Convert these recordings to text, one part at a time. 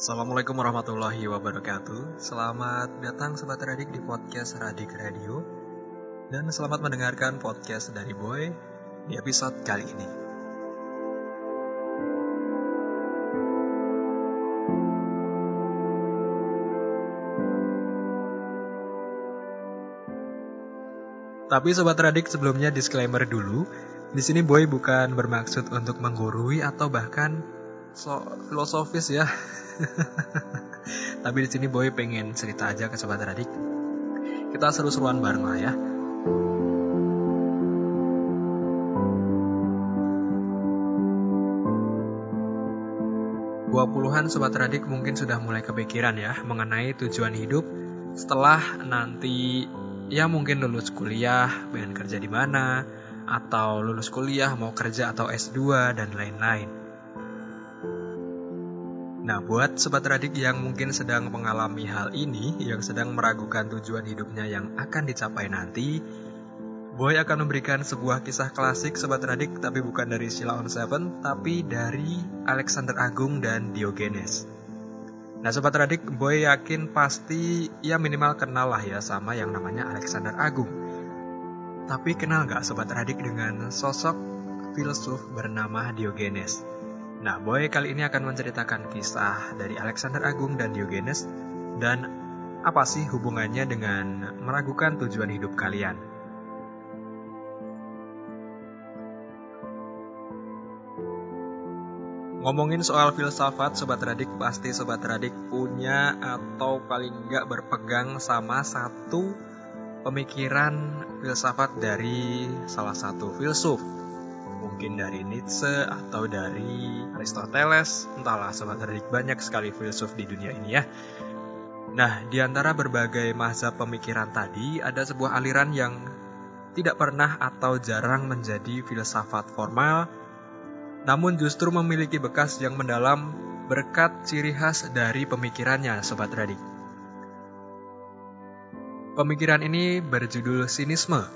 Assalamualaikum warahmatullahi wabarakatuh. Selamat datang Sobat Radik di podcast Radik Radio. Dan selamat mendengarkan podcast dari Boy di episode kali ini. Tapi Sobat Radik sebelumnya disclaimer dulu. Di sini Boy bukan bermaksud untuk menggurui atau bahkan so filosofis ya. Tapi di sini Boy pengen cerita aja ke sobat adik. Kita seru-seruan bareng lah ya. Dua puluhan sobat radik mungkin sudah mulai kepikiran ya mengenai tujuan hidup setelah nanti ya mungkin lulus kuliah, pengen kerja di mana, atau lulus kuliah mau kerja atau S2 dan lain-lain. Nah, buat sobat radik yang mungkin sedang mengalami hal ini, yang sedang meragukan tujuan hidupnya yang akan dicapai nanti, Boy akan memberikan sebuah kisah klasik sobat radik, tapi bukan dari Sheila on Seven, tapi dari Alexander Agung dan Diogenes. Nah, sobat radik, Boy yakin pasti ya minimal kenal lah ya sama yang namanya Alexander Agung. Tapi kenal gak sobat radik dengan sosok filsuf bernama Diogenes? Nah, Boy kali ini akan menceritakan kisah dari Alexander Agung dan Diogenes dan apa sih hubungannya dengan meragukan tujuan hidup kalian. Ngomongin soal filsafat, Sobat Radik pasti Sobat Radik punya atau paling nggak berpegang sama satu pemikiran filsafat dari salah satu filsuf mungkin dari Nietzsche atau dari Aristoteles, entahlah sobat cerdik banyak sekali filsuf di dunia ini ya. Nah, di antara berbagai mazhab pemikiran tadi, ada sebuah aliran yang tidak pernah atau jarang menjadi filsafat formal, namun justru memiliki bekas yang mendalam berkat ciri khas dari pemikirannya, Sobat Radik. Pemikiran ini berjudul sinisme,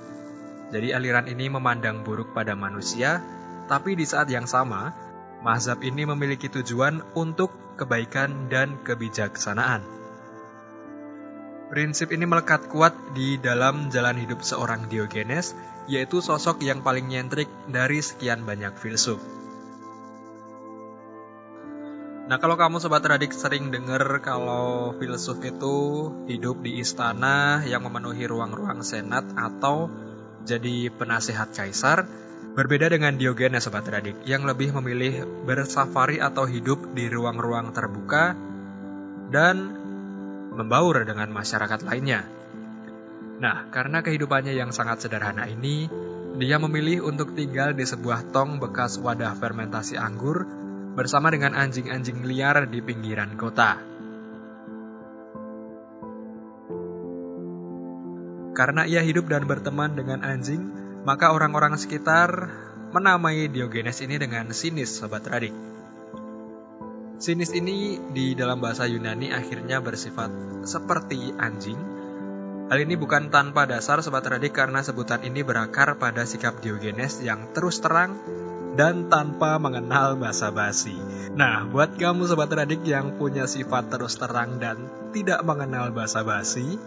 jadi aliran ini memandang buruk pada manusia, tapi di saat yang sama, mazhab ini memiliki tujuan untuk kebaikan dan kebijaksanaan. Prinsip ini melekat kuat di dalam jalan hidup seorang Diogenes, yaitu sosok yang paling nyentrik dari sekian banyak filsuf. Nah kalau kamu sobat radik sering dengar kalau filsuf itu hidup di istana yang memenuhi ruang-ruang senat atau jadi penasehat kaisar, berbeda dengan Diogenes Sobat Radik yang lebih memilih bersafari atau hidup di ruang-ruang terbuka dan membaur dengan masyarakat lainnya. Nah, karena kehidupannya yang sangat sederhana ini, dia memilih untuk tinggal di sebuah tong bekas wadah fermentasi anggur bersama dengan anjing-anjing liar di pinggiran kota. Karena ia hidup dan berteman dengan anjing, maka orang-orang sekitar menamai Diogenes ini dengan sinis, sobat radik. Sinis ini di dalam bahasa Yunani akhirnya bersifat seperti anjing. Hal ini bukan tanpa dasar sobat radik karena sebutan ini berakar pada sikap Diogenes yang terus terang dan tanpa mengenal basa-basi. Nah, buat kamu sobat radik yang punya sifat terus terang dan tidak mengenal basa-basi,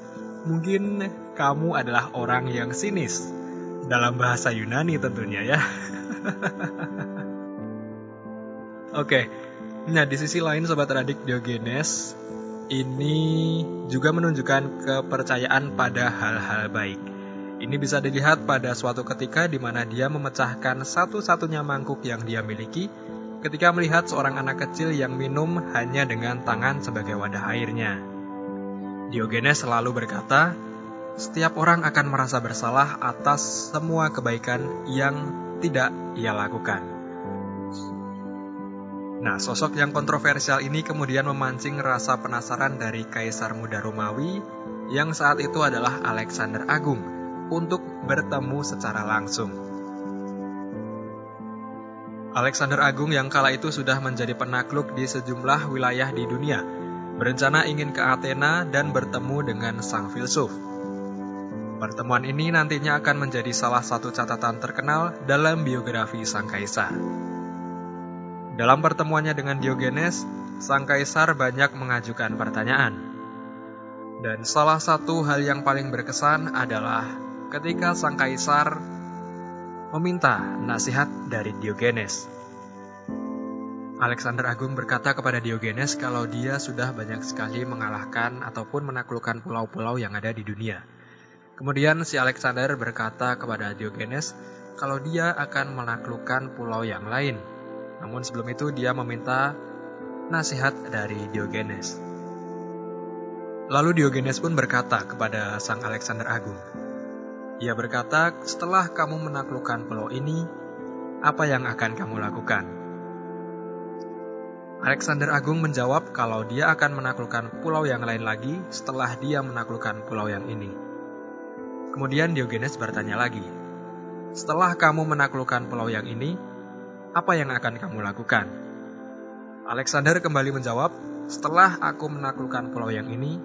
mungkin kamu adalah orang yang sinis. Dalam bahasa Yunani tentunya ya. Oke, nah di sisi lain Sobat Radik Diogenes ini juga menunjukkan kepercayaan pada hal-hal baik. Ini bisa dilihat pada suatu ketika di mana dia memecahkan satu-satunya mangkuk yang dia miliki ketika melihat seorang anak kecil yang minum hanya dengan tangan sebagai wadah airnya. Diogenes selalu berkata, setiap orang akan merasa bersalah atas semua kebaikan yang tidak ia lakukan. Nah, sosok yang kontroversial ini kemudian memancing rasa penasaran dari Kaisar Muda Romawi yang saat itu adalah Alexander Agung untuk bertemu secara langsung. Alexander Agung yang kala itu sudah menjadi penakluk di sejumlah wilayah di dunia, berencana ingin ke Athena dan bertemu dengan sang filsuf. Pertemuan ini nantinya akan menjadi salah satu catatan terkenal dalam biografi sang kaisar. Dalam pertemuannya dengan Diogenes, sang kaisar banyak mengajukan pertanyaan. Dan salah satu hal yang paling berkesan adalah ketika sang kaisar meminta nasihat dari Diogenes. Alexander Agung berkata kepada Diogenes kalau dia sudah banyak sekali mengalahkan ataupun menaklukkan pulau-pulau yang ada di dunia. Kemudian si Alexander berkata kepada Diogenes kalau dia akan menaklukkan pulau yang lain. Namun sebelum itu dia meminta nasihat dari Diogenes. Lalu Diogenes pun berkata kepada sang Alexander Agung, ia berkata, setelah kamu menaklukkan pulau ini, apa yang akan kamu lakukan? Alexander Agung menjawab kalau dia akan menaklukkan pulau yang lain lagi setelah dia menaklukkan pulau yang ini. Kemudian Diogenes bertanya lagi, setelah kamu menaklukkan pulau yang ini, apa yang akan kamu lakukan? Alexander kembali menjawab, setelah aku menaklukkan pulau yang ini,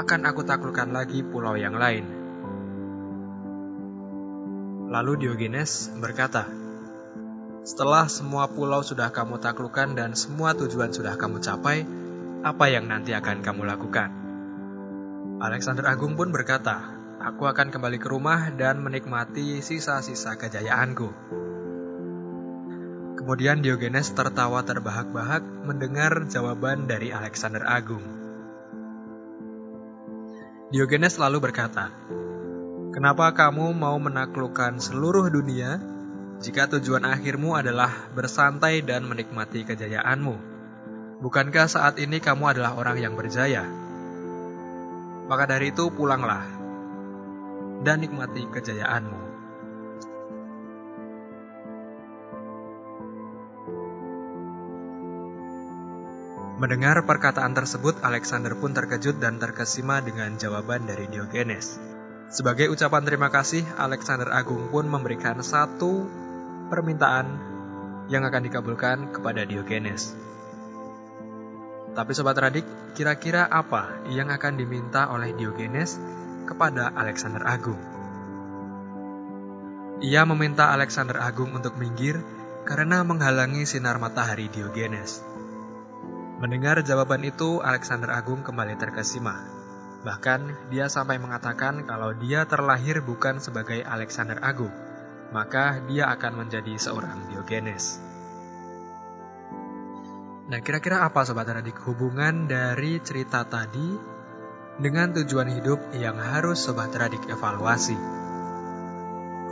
akan aku taklukkan lagi pulau yang lain. Lalu Diogenes berkata, Setelah semua pulau sudah kamu taklukkan dan semua tujuan sudah kamu capai, apa yang nanti akan kamu lakukan? Alexander Agung pun berkata, Aku akan kembali ke rumah dan menikmati sisa-sisa kejayaanku. Kemudian Diogenes tertawa terbahak-bahak mendengar jawaban dari Alexander Agung. Diogenes lalu berkata, Kenapa kamu mau menaklukkan seluruh dunia jika tujuan akhirmu adalah bersantai dan menikmati kejayaanmu? Bukankah saat ini kamu adalah orang yang berjaya? Maka dari itu pulanglah dan nikmati kejayaanmu. Mendengar perkataan tersebut, Alexander pun terkejut dan terkesima dengan jawaban dari Diogenes. Sebagai ucapan terima kasih, Alexander Agung pun memberikan satu permintaan yang akan dikabulkan kepada Diogenes. Tapi Sobat Radik, kira-kira apa yang akan diminta oleh Diogenes kepada Alexander Agung? Ia meminta Alexander Agung untuk minggir karena menghalangi sinar matahari Diogenes. Mendengar jawaban itu, Alexander Agung kembali terkesima. Bahkan, dia sampai mengatakan kalau dia terlahir bukan sebagai Alexander Agung, maka dia akan menjadi seorang Diogenes. Nah, kira-kira apa Sobat Radik hubungan dari cerita tadi dengan tujuan hidup yang harus Sobat Radik evaluasi?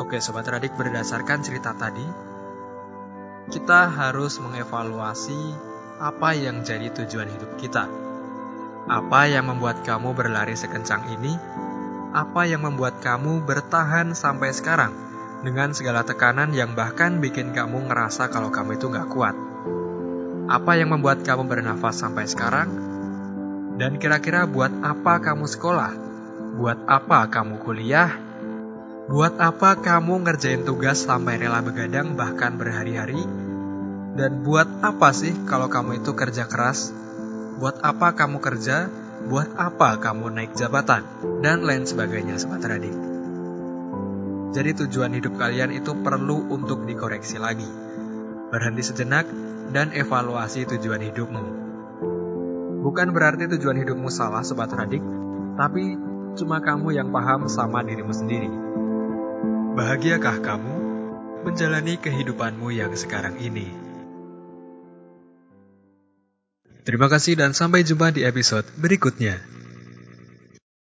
Oke, Sobat Radik berdasarkan cerita tadi, kita harus mengevaluasi apa yang jadi tujuan hidup kita. Apa yang membuat kamu berlari sekencang ini? Apa yang membuat kamu bertahan sampai sekarang dengan segala tekanan yang bahkan bikin kamu ngerasa kalau kamu itu gak kuat? Apa yang membuat kamu bernafas sampai sekarang? Dan kira-kira buat apa kamu sekolah? Buat apa kamu kuliah? Buat apa kamu ngerjain tugas sampai rela begadang bahkan berhari-hari dan buat apa sih kalau kamu itu kerja keras? Buat apa kamu kerja? Buat apa kamu naik jabatan? Dan lain sebagainya, Sobat Radik. Jadi tujuan hidup kalian itu perlu untuk dikoreksi lagi. Berhenti sejenak dan evaluasi tujuan hidupmu. Bukan berarti tujuan hidupmu salah, Sobat Radik, tapi cuma kamu yang paham sama dirimu sendiri. Bahagiakah kamu menjalani kehidupanmu yang sekarang ini? Terima kasih dan sampai jumpa di episode berikutnya.